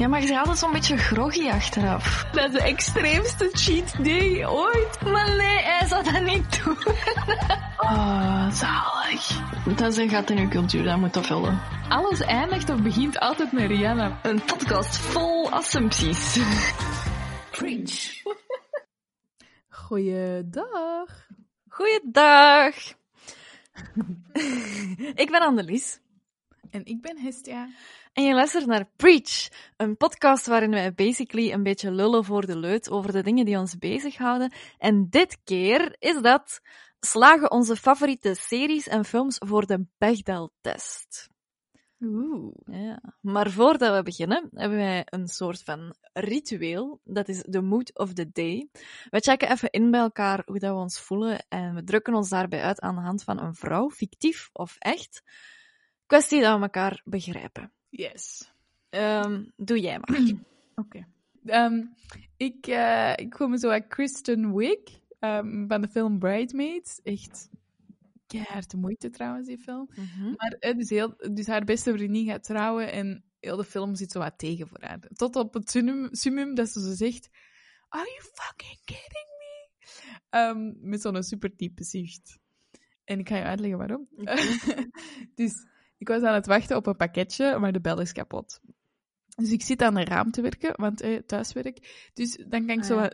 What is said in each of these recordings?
Ja, maar je gaat altijd zo'n beetje groggy achteraf. Dat is de extreemste cheat day ooit. Maar nee, hij zou dat niet doen. Oh, zalig. Dat is een gat in uw cultuur, dat moet dat vullen. Alles eindigt of begint altijd met Rihanna. Een podcast vol assumpties. Preach. Goeiedag. Goeiedag. ik ben Annelies. En ik ben Hestia. En je luistert naar Preach, een podcast waarin wij basically een beetje lullen voor de leut over de dingen die ons bezighouden. En dit keer is dat slagen onze favoriete series en films voor de Bechdel-test. Oeh. Ja. Maar voordat we beginnen, hebben wij een soort van ritueel. Dat is de mood of the day. We checken even in bij elkaar hoe dat we ons voelen en we drukken ons daarbij uit aan de hand van een vrouw, fictief of echt. Kwestie dat we elkaar begrijpen. Yes. Ehm, doe jij maar. Oké. Ehm, ik, eh, ik kom zo uit Kristen Wiig ehm, van de film Bridesmaids. Echt keihard de moeite trouwens, die film. Mhm. Maar eh, dus, heel, dus haar beste vriendin gaat trouwen en heel de film zit zo wat tegen voor haar. Tot op het summum, summum dat ze zo zegt... Are you fucking kidding me? Met zo'n super diepe zucht. En ik ga je uitleggen waarom. dus ik was aan het wachten op een pakketje, maar de bel is kapot. Dus ik zit aan een raam te werken, want eh, thuiswerk. Dus dan kan ik Ah, zo ja.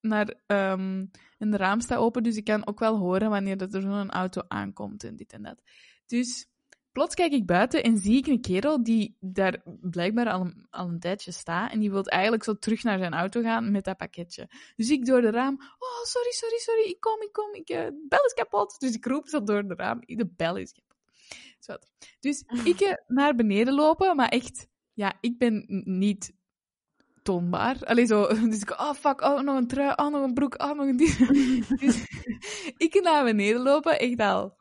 naar... ehm en de raam staat open, dus ik kan ook wel horen wanneer dat er zo'n auto aankomt en dit en dat. Dus plots kijk ik buiten en zie ik een kerel die daar blijkbaar al een, al een tijdje staat. En die wil eigenlijk zo terug naar zijn auto gaan met dat pakketje. Dus ik door de raam. Oh, sorry, sorry, sorry. Ik kom, ik kom. Ik, eh, de bel is kapot. Dus ik roep zo door de raam. De bel is kapot. Dus ik eh, naar beneden lopen, maar echt, ja, ik ben niet toonbaar. Allee, zo, dus ik, oh fuck, oh, nog een trui, oh, nog een broek, oh, nog een die. dus ik naar beneden lopen, echt al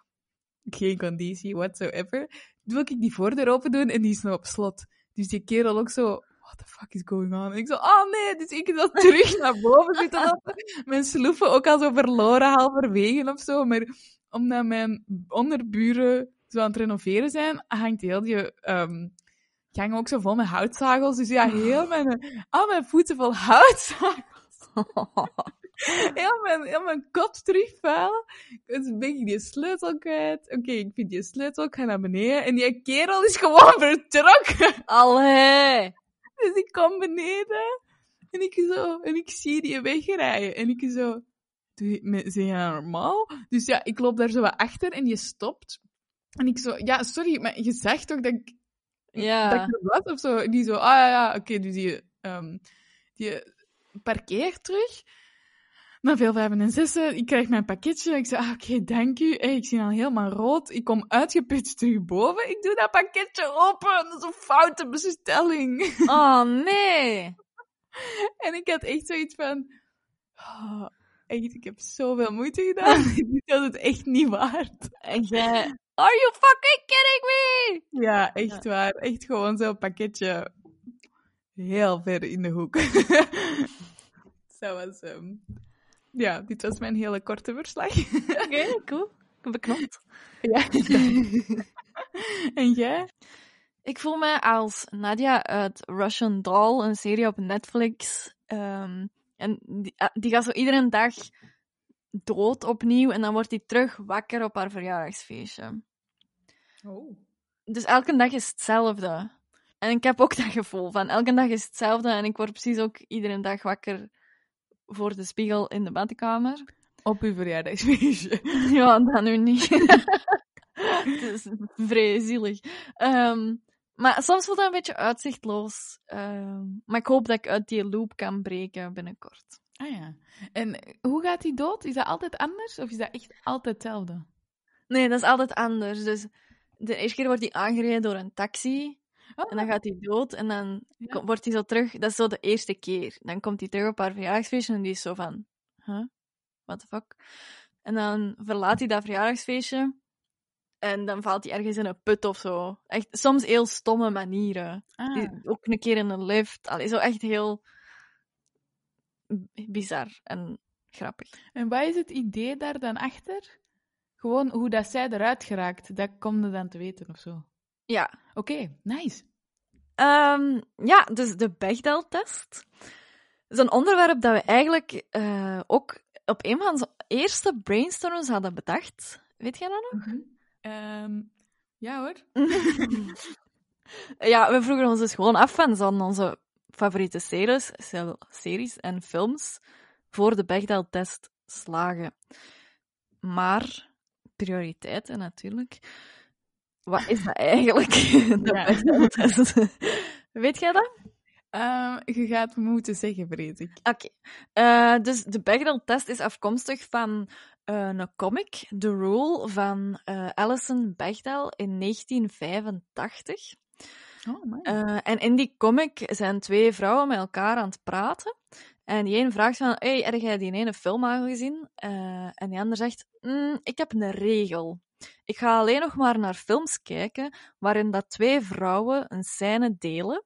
geen conditie whatsoever. Doe ik die voordeur open doen en die is nog op slot. Dus die kerel ook zo, what the fuck is going on? En ik zo, oh nee, dus ik zo terug naar boven zitten. Mijn sloeven ook al zo verloren, halverwege of zo. Maar omdat mijn onderburen zo aan het renoveren zijn, hangt heel die ehm, gang ook zo vol met houtzagels. Dus ja, heel mijn, al mijn voeten vol houtzagels. Heel mijn, heel mijn kop terug vuil. Dus ben ik die sleutel kwijt. Oké, ik vind die sleutel, ik ga naar beneden. En die kerel is gewoon vertrokken. Allee. Dus ik kom beneden. En ik zo, en ik zie die wegrijden. En ik zo, je, zijn jij normaal? Dus ja, ik loop daar zo wat achter en je stopt. En ik zo, ja, sorry, maar je zag toch dat ik, Ja. dat ik er was of zo? En die zo, ah ja, ja, oké, dus die, ehm, die parkeert terug. Na veel vijven en zessen, ik krijg mijn pakketje. Ik zeg, ah, oké, dank u. Hey, ik zie al helemaal rood. Ik kom uitgeput terug boven. Ik doe dat pakketje open. Dat is een foute bestelling. Oh, nee. En ik had echt zoiets van... Oh, echt, ik heb zoveel moeite gedaan. Dit was het echt niet waard. En jij... Are you fucking kidding me? Ja, echt waar. Echt gewoon zo'n pakketje heel ver in de hoek. Zo was ehm, Ja, dit was mijn hele korte verslag. Oké, cool. Beknopt. ja. en jij? Ik voel me als Nadia uit Russian Doll, een serie op Netflix. Ehm, en die, ah, die gaat zo iedere dag dood opnieuw en dan wordt die terug wakker op haar verjaardagsfeestje. Oh. Dus elke dag is hetzelfde. En ik heb ook dat gevoel van elke dag is hetzelfde en ik word precies ook iedere dag wakker voor de spiegel in de badkamer. Op uw verjaardagsfeestje. Ja, dat nu niet. Het is vrij zielig. Ehm, maar soms voelt dat een beetje uitzichtloos. Ehm, maar ik hoop dat ik uit die loop kan breken binnenkort. Ah ja. En hoe gaat hij dood? Is dat altijd anders of is dat echt altijd hetzelfde? Nee, dat is altijd anders. Dus de eerste keer wordt hij aangereden door een taxi. Oh, En dan gaat hij dood en dan Ja. wordt hij zo terug. Dat is zo de eerste keer. Dan komt hij terug op haar verjaardagsfeestje en die is zo van... Huh? What the fuck? En dan verlaat hij dat verjaardagsfeestje. En dan valt hij ergens in een put of zo. Echt, soms heel stomme manieren. ah. Die- Ook een keer in een lift. Allee, zo echt heel bizar en grappig. En wat is het idee daar dan achter? Gewoon hoe dat zij eruit geraakt, dat komt er dan te weten of zo. Ja, Oké, nice. Ehm, ja, dus de Bechdel-test is een onderwerp dat we eigenlijk eh, ook op een van onze eerste brainstorms hadden bedacht. Weet jij dat nog? Ehm, ja hoor. ja, we vroegen ons dus gewoon af van zo'n onze favoriete series, series en films voor de Bechdel-test slagen. Maar prioriteiten natuurlijk. Wat is dat eigenlijk? De Ja. Weet jij dat? Ehm, je gaat moeten zeggen, vrees ik. Oké. Eh, dus de Bechdel-test is afkomstig van eh, een comic, The Rule, van eh, Alison Bechdel in 1985. Oh, en in die comic zijn twee vrouwen met elkaar aan het praten. En die een vraagt van, hey, heb jij die ene film al gezien? Eh, en die ander zegt, "Mm, ik heb een regel. Ik ga alleen nog maar naar films kijken waarin dat twee vrouwen een scène delen,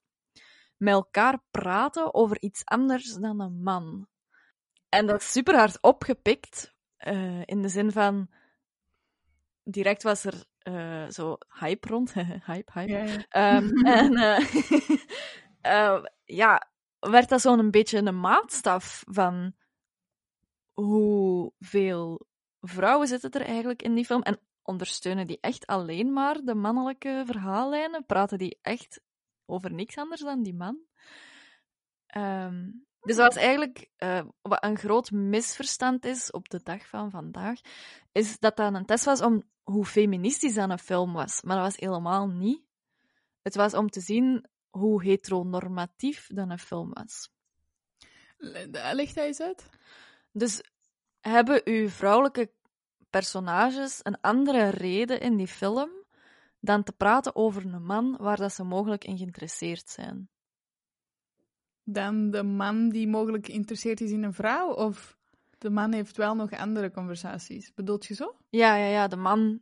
met elkaar praten over iets anders dan een man. En dat is super hard opgepikt, eh, in de zin van, direct was er eh, zo hype rond. hype, hype. Ehm, en ja, werd dat zo'n beetje een maatstaf van hoeveel vrouwen zitten er eigenlijk in die film en ondersteunen die echt alleen maar de mannelijke verhaallijnen? Praten die echt over niks anders dan die man? Ehm, dus wat eigenlijk eh, wat een groot misverstand is op de dag van vandaag, is dat dat een test was om hoe feministisch dan een film was. Maar dat was helemaal niet. Het was om te zien hoe heteronormatief dan een film was. Leg dat eens uit. Dus hebben uw vrouwelijke personages een andere reden in die film dan te praten over een man waar dat ze mogelijk in geïnteresseerd zijn? Dan de man die mogelijk geïnteresseerd is in een vrouw? Of de man heeft wel nog andere conversaties? Bedoelt je zo? Ja, ja, ja, de man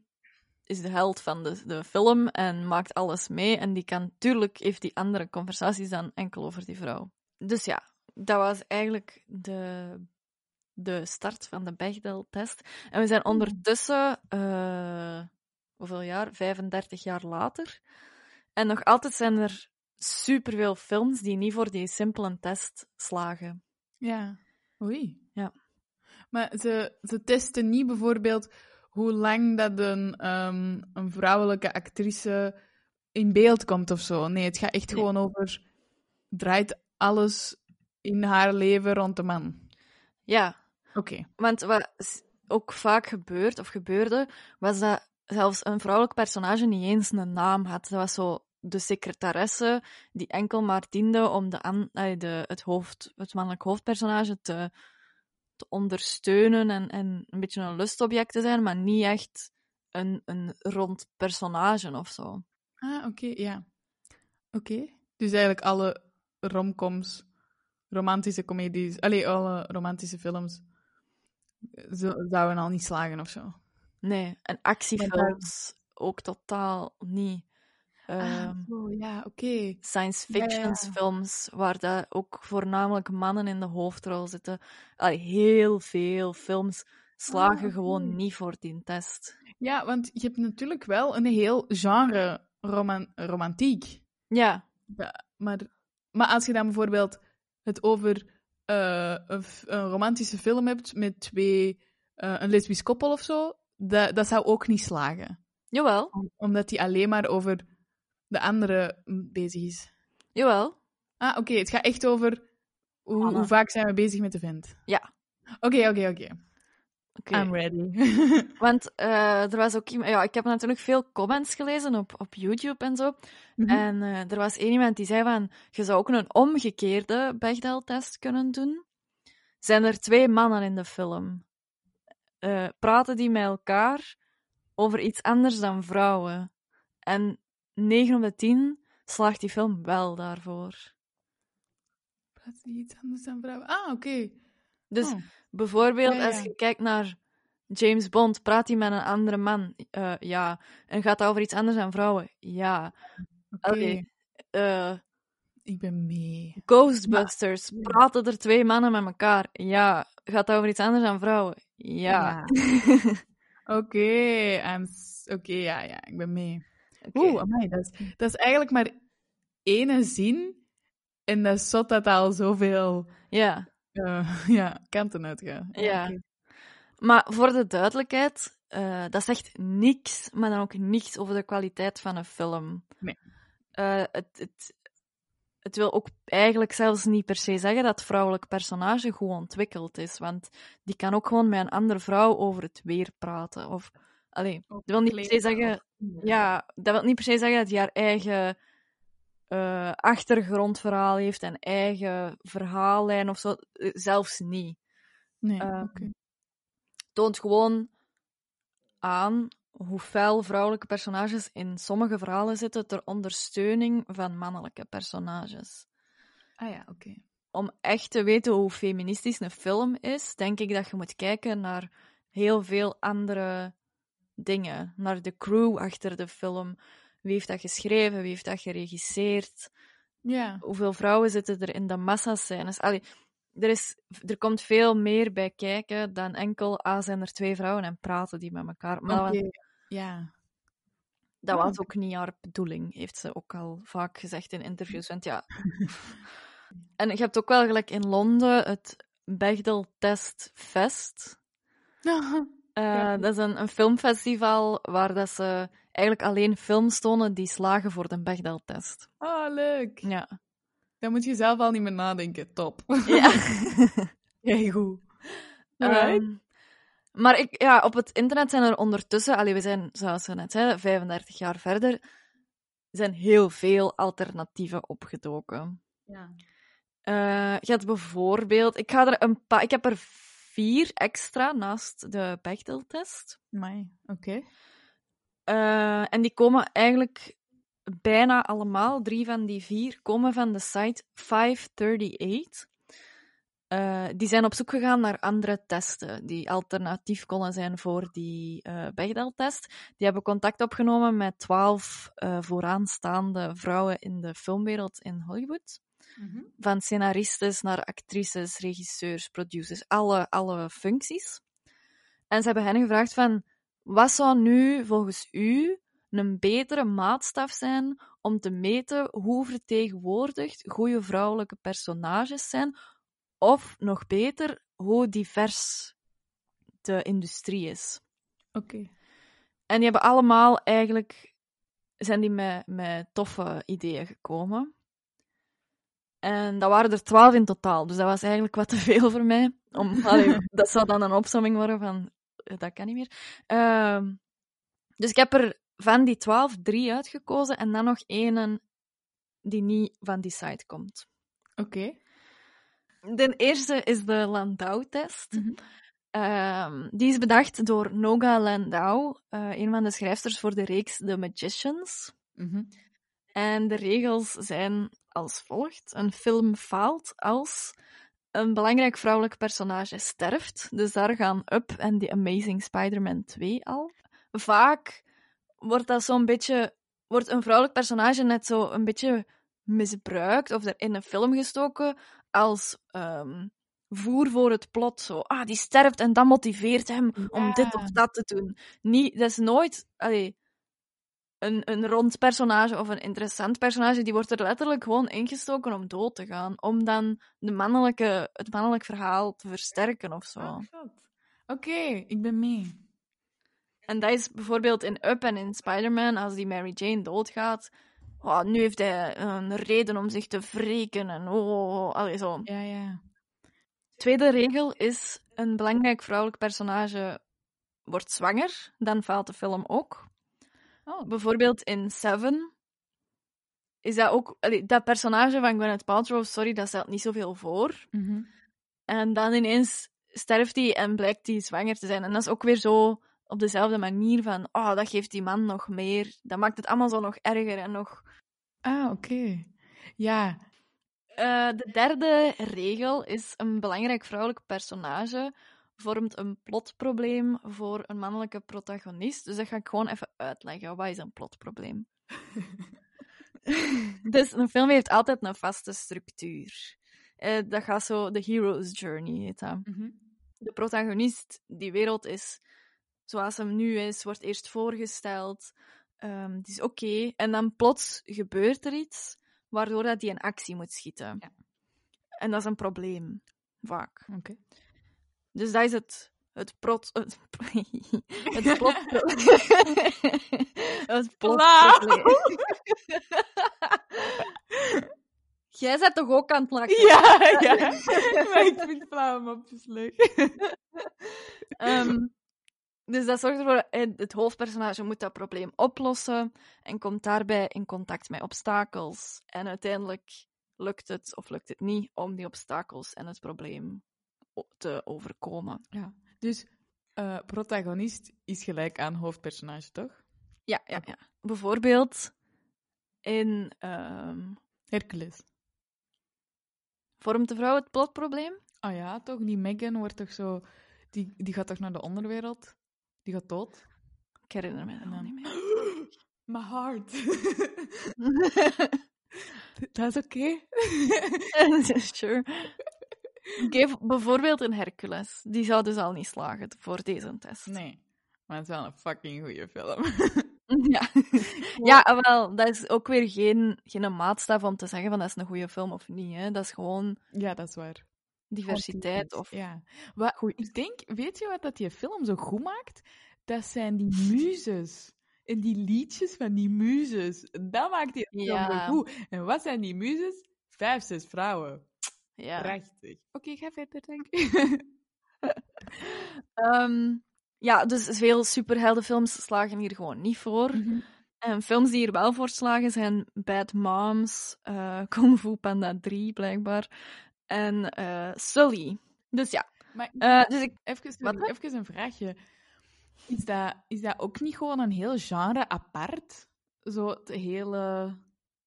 is de held van de, de film en maakt alles mee. En die kan, tuurlijk, heeft die andere conversaties dan enkel over die vrouw. Dus ja, dat was eigenlijk de, de start van de Bechdel-test. En we zijn ondertussen, eh, hoeveel jaar? 35 jaar later. En nog altijd zijn er superveel films die niet voor die simpele test slagen. Ja. Oei. Ja. Maar ze, ze testen niet bijvoorbeeld hoe lang dat een, ehm, een vrouwelijke actrice in beeld komt of zo. Nee, het gaat echt Nee. gewoon over... Draait alles in haar leven rond de man. Ja, Oké. Want wat ook vaak gebeurt, of gebeurde, was dat zelfs een vrouwelijk personage niet eens een naam had. Dat was zo de secretaresse die enkel maar diende om de, eh, de, het, hoofd, het mannelijk hoofdpersonage te, te ondersteunen en, en een beetje een lustobject te zijn, maar niet echt een, een rond personage of zo. Ah, oké, ja. Oké. Dus eigenlijk alle romcoms, romantische comedies, allee, alle romantische films eh, zo- zouden al niet slagen of zo. Nee, en actiefilms ook totaal niet. Oh, ja, oké. science ja, fiction ja. films, waar dat ook voornamelijk mannen in de hoofdrol zitten. Allee, heel veel films slagen Ah, gewoon oké. niet voor die test. Ja, want je hebt natuurlijk wel een heel genre roman romantiek. Ja, Ja, maar, maar als je dan bijvoorbeeld het over eh, een, romantische film hebt met twee, eh, een lesbisch koppel of zo, dat, dat zou ook niet slagen. jawel, Om- omdat die alleen maar over de andere bezig is. jawel. Ah, oké, het gaat echt over hoe, hoe vaak zijn we bezig met de vent. Ja. Oké, oké, oké. Oké. I'm ready. Want eh, er was ook iemand... Ja, ik heb natuurlijk veel comments gelezen op, op YouTube en zo. Mhm. En eh, er was één iemand die zei van... Je zou ook een omgekeerde Bechdel-test kunnen doen. Zijn er twee mannen in de film? Eh, praten die met elkaar over iets anders dan vrouwen? En 9 op de 10 slaagt die film wel daarvoor. Praat die iets anders dan vrouwen? Ah, oké. Dus Oh. bijvoorbeeld, Ja, ja. als je kijkt naar James Bond, praat hij met een andere man? Eh, ja. En gaat dat over iets anders dan vrouwen? Ja. Oké. Eh, ik ben mee. Ghostbusters, Maar- praten er twee mannen met elkaar? Ja. Gaat dat over iets anders dan vrouwen? Ja. Oké, I'm oké, ja, ja, ik ben mee. Oeh, amai, dat is, dat is eigenlijk maar ene zin en dat is zot dat dat al zoveel Ja, eh, ja, kanten uitgaat. Ja. oké. maar voor de duidelijkheid, eh, dat zegt niks, maar dan ook niks over de kwaliteit van een film. Nee. Eh, het, het, het wil ook eigenlijk zelfs niet per se zeggen dat het vrouwelijk personage goed ontwikkeld is, want die kan ook gewoon met een andere vrouw over het weer praten. Of, allee, dat wil niet per se zeggen ja, dat wil niet per se zeggen dat hij haar eigen eh, achtergrondverhaal heeft en eigen verhaallijn of zo. Eh, Zelfs niet. Nee, oké. Toont gewoon aan hoe fel vrouwelijke personages in sommige verhalen zitten ter ondersteuning van mannelijke personages. Ah ja, oké. Om echt te weten hoe feministisch een film is, denk ik dat je moet kijken naar heel veel andere dingen. Naar de crew achter de film. Wie heeft dat geschreven? Wie heeft dat geregisseerd? Ja. Hoeveel vrouwen zitten er in de massascènes? Allee, er, is, er komt veel meer bij kijken dan enkel, ah, zijn er twee vrouwen en praten die met elkaar. Maar dat, was, Ja. dat was ook niet haar bedoeling, heeft ze ook al vaak gezegd in interviews. Want ja... en je hebt ook wel gelijk in Londen het Bechdel Test Fest. Eh, Ja. Dat is een, een filmfestival waar dat ze eigenlijk alleen films tonen die slagen voor de Bechdel-test. Ah, leuk. Ja. Dan moet je zelf al niet meer nadenken. Top. ja. Heel goed. Alright. Ehm, maar ik, ja, op het internet zijn er ondertussen, allee, we zijn, zoals we net zeiden, 35 jaar verder, zijn heel veel alternatieven opgedoken. Ja. Eh, je hebt bijvoorbeeld, ik, ga er een paar, ik heb er vier extra naast de Bechdel-test. Oké. Eh, en die komen eigenlijk bijna allemaal, drie van die vier, komen van de site 538. Eh, die zijn op zoek gegaan naar andere testen die alternatief konden zijn voor die eh Bechdel-test. Die hebben contact opgenomen met twaalf vooraanstaande vrouwen in de filmwereld in Hollywood. Mhm. Van scenaristes naar actrices, regisseurs, producers, alle, alle functies. En ze hebben hen gevraagd van, wat zou nu volgens u een betere maatstaf zijn om te meten hoe vertegenwoordigd goede vrouwelijke personages zijn, of nog beter, hoe divers de industrie is. Oké. En die hebben allemaal eigenlijk, zijn die met, met toffe ideeën gekomen. En dat waren er twaalf in totaal, dus dat was eigenlijk wat te veel voor mij. Om, allee, dat zou dan een opsomming worden van, eh, dat kan niet meer. Ehm, dus ik heb er van die twaalf drie uitgekozen en dan nog één die niet van die site komt. Oké. De eerste is de Landau-test. Mhm. Ehm, die is bedacht door Noga Landau, eh, een van de schrijfsters voor de reeks The Magicians. Mhm. En de regels zijn als volgt. Een film faalt als een belangrijk vrouwelijk personage sterft. Dus daar gaan Up en The Amazing Spider-Man 2 al. Vaak wordt dat zo'n beetje... Wordt een vrouwelijk personage net zo een beetje misbruikt of er in een film gestoken als ehm, voer voor het plot. Zo, ah, die sterft en dat motiveert hem om dit of dat te doen. Niet, dat is nooit... Allee, een, een rond personage of een interessant personage, die wordt er letterlijk gewoon ingestoken om dood te gaan. Om dan de mannelijke, het mannelijk verhaal te versterken of zo. Ah. Oké, ik ben mee. En dat is bijvoorbeeld in Up en in Spider-Man, als die Mary Jane doodgaat. Oh, nu heeft hij een reden om zich te wreken en oh, oh, oh, allee, zo. Ja, ja. Tweede regel is, een belangrijk vrouwelijk personage wordt zwanger, dan faalt de film ook. Oh, Bijvoorbeeld in Seven is dat ook... allee, dat personage van Gwyneth Paltrow, sorry, dat stelt niet zoveel voor. Mhm. En dan ineens sterft hij en blijkt hij zwanger te zijn. En dat is ook weer zo op dezelfde manier van, oh, dat geeft die man nog meer. Dat maakt het allemaal zo nog erger en nog... Ah, oké. Ja. Eh, de derde regel is een belangrijk vrouwelijk personage vormt een plotprobleem voor een mannelijke protagonist. Dus dat ga ik gewoon even uitleggen. Wat is een plotprobleem? dus een film heeft altijd een vaste structuur. Eh, dat gaat zo, de hero's journey heet dat. Mhm. De protagonist, die wereld is zoals hem nu is, wordt eerst voorgesteld. Ehm, het is oké. En dan plots gebeurt er iets waardoor dat die in actie moet schieten. Ja. En dat is een probleem, vaak. Oké. Dus dat is het, het prot... Het, het plot... het plotprobleem. Jij bent toch ook aan het lachen? Ja, ja. maar ik vind flauwe mopjes leuk. Ehm, dus dat zorgt ervoor, eh, het hoofdpersonage moet dat probleem oplossen en komt daarbij in contact met obstakels. En uiteindelijk lukt het of lukt het niet om die obstakels en het probleem te overkomen. Ja. Dus eh, protagonist is gelijk aan hoofdpersonage, toch? Ja, ja, ja. Bijvoorbeeld in ehm, Hercules. Vormt de vrouw het plotprobleem? Oh ja, toch? Die Megan wordt toch zo... Die, die gaat toch naar de onderwereld? Die gaat dood? Ik herinner me dat dan- niet meer. My heart. Dat is oké. sure. Geef bijvoorbeeld een Hercules. Die zou dus al niet slagen voor deze test. Nee. Maar het is wel een fucking goede film. Ja. ja, wel, dat is ook weer geen, geen maatstaf om te zeggen van dat is een goede film of niet. Hè. Dat is gewoon ja, dat is waar. diversiteit. Of... Ja. Wat, ik denk, weet je wat dat die film zo goed maakt? Dat zijn die muzes. En die liedjes van die muzes. Dat maakt die film Ja. zo goed. En wat zijn die muzes? Vijf, zes vrouwen. Ja. Prachtig. Oké, ga verder, dank je. Ehm, ja, dus veel superheldenfilms slagen hier gewoon niet voor. Mhm. En films die hier wel voor slagen zijn Bad Moms, eh Kung Fu Panda 3 blijkbaar, en eh Sully. Dus ja, Maar eh, dus ik... even, Wat? even een vraagje. Is dat, is dat ook niet gewoon een heel genre apart? Zo het hele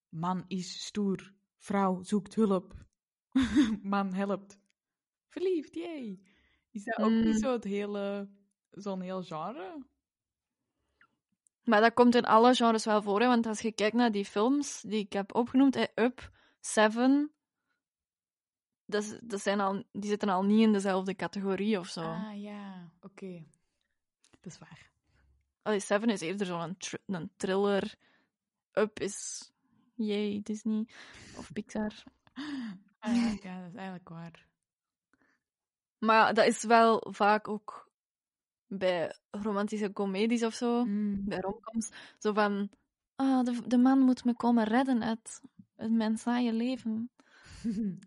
man is stoer, vrouw zoekt hulp, man helpt, verliefd, jee. Is dat ook Mm. niet zo het hele, zo'n heel genre? Maar dat komt in alle genres wel voor, hè, want als je kijkt naar die films die ik heb opgenoemd, hè, Up, Seven, dat, dat zijn al, die zitten al niet in dezelfde categorie of zo. Ah ja, oké. Dat is waar. Allee, Seven is eerder zo'n een thriller. Up is, yay, Disney of Pixar. Ja, dat is eigenlijk waar. Maar dat is wel vaak ook bij romantische comedies of zo, Mm. bij romcoms, zo van, ah, de, de man moet me komen redden uit, uit mijn saaie leven.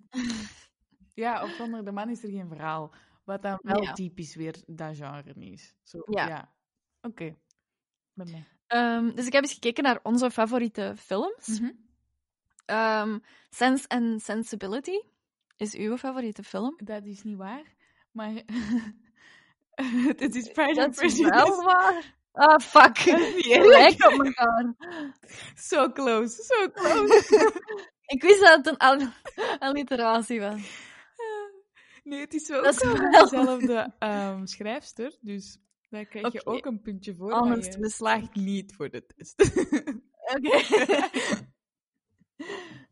ja, of zonder de man is er geen verhaal. Wat dan wel Ja. typisch weer dat genre is. Zo, Ja. ja. Oké. Met mij. Ehm, dus ik heb eens gekeken naar onze favoriete films. Mhm. Ehm, Sense and Sensibility is uw favoriete film. Dat is niet waar, maar het is Pride Dat and is Prejudice. wel waar. Ah, fuck. niet Het eerlijk. lijkt op elkaar. So close, so close. Ik wist dat het een al- alliteratie was. nee, het is wel Dat is wel- dezelfde ehm, schrijfster, dus daar krijg je ook een puntje voor. Honest maar je mistake. slaagt niet voor de test. Oké.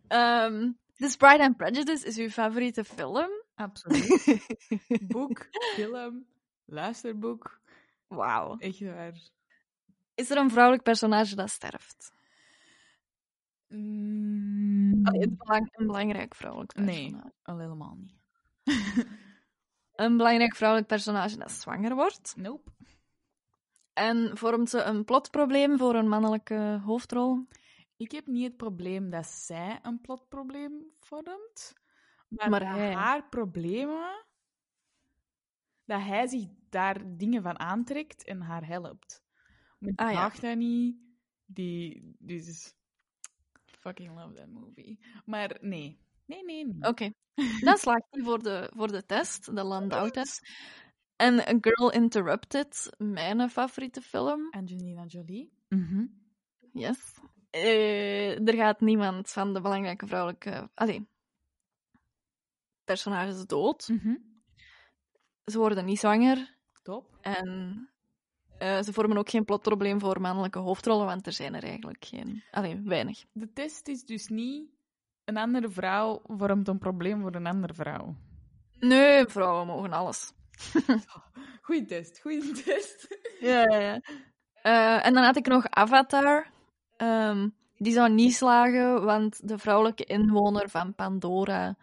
Ehm, dus Pride and Prejudice is uw favoriete film? Absoluut. Boek, film, luisterboek. Wauw. Echt waar. Is er een vrouwelijk personage dat sterft? Mm, Allee, het belang- een belangrijk vrouwelijk personage. nee, al helemaal niet. Een belangrijk vrouwelijk personage dat zwanger wordt. Nope. En vormt ze een plotprobleem voor een mannelijke hoofdrol? Ik heb niet het probleem dat zij een plotprobleem vormt, maar, Maar dat hij. haar problemen, dat hij zich daar dingen van aantrekt en haar helpt. Maar Ah, ja. dat niet. Die, dus fucking love that movie. Maar nee, nee, nee, nee. Oké. Dan slaagt hij voor de, voor de test, de Landau-test. En A Girl Interrupted, mijn favoriete film. Angelina Jolie. Mhm. Yes. Eh, er gaat niemand van de belangrijke vrouwelijke... Allee. Personages dood. Mhm. Ze worden niet zwanger. Top. En eh, ze vormen ook geen plotprobleem voor mannelijke hoofdrollen, want er zijn er eigenlijk geen... Allee, weinig. De test is dus niet een andere vrouw vormt een probleem voor een andere vrouw. Nee, vrouwen mogen alles. Goeie test, goeie test. Ja, ja, ja. Eh, en dan had ik nog Avatar. Ehm, die zou niet slagen, want de vrouwelijke inwoner van Pandora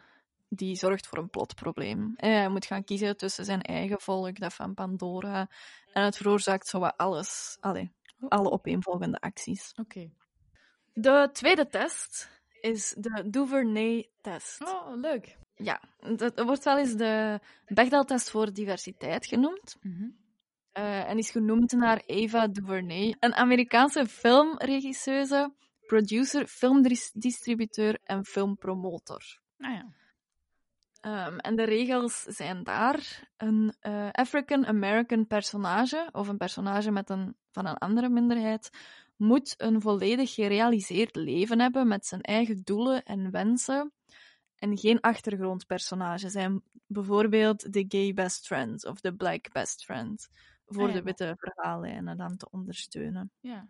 die zorgt voor een plotprobleem. En hij moet gaan kiezen tussen zijn eigen volk, dat van Pandora, en het veroorzaakt zo wat alles. Allee, alle opeenvolgende acties. Oké. De tweede test is de Duvernay-test. Oh, leuk. Ja, dat wordt wel eens de Bechdel-test voor diversiteit genoemd. Mhm. Eh, en is genoemd naar Eva DuVernay, een Amerikaanse filmregisseuse, producer, filmdistributeur en filmpromotor. Nou ja. Ehm, en de regels zijn daar een eh, African-American personage, of een personage met een, van een andere minderheid, moet een volledig gerealiseerd leven hebben met zijn eigen doelen en wensen. En geen achtergrondpersonage zijn bijvoorbeeld de gay best friend of de black best friend, voor Ah, ja. de witte verhaallijnen dan te ondersteunen. Ja.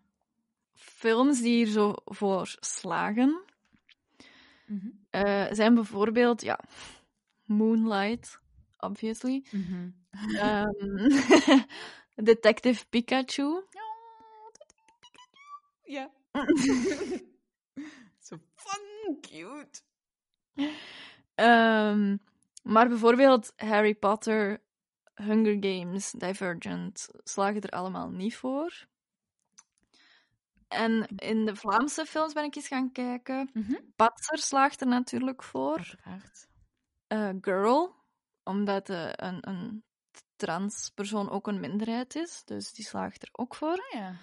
Films die hier zo voor slagen, Mhm. eh, zijn bijvoorbeeld, ja, Moonlight, obviously. Mhm. Ehm, Detective Pikachu. Ja. Zo fun, cute. Ehm, maar bijvoorbeeld Harry Potter, Hunger Games, Divergent slagen er allemaal niet voor. En in de Vlaamse films ben ik eens gaan kijken. Mhm. Patser slaagt er natuurlijk voor. Eh, Girl, omdat eh, een, een transpersoon ook een minderheid is, dus die slaagt er ook voor. Ah ja.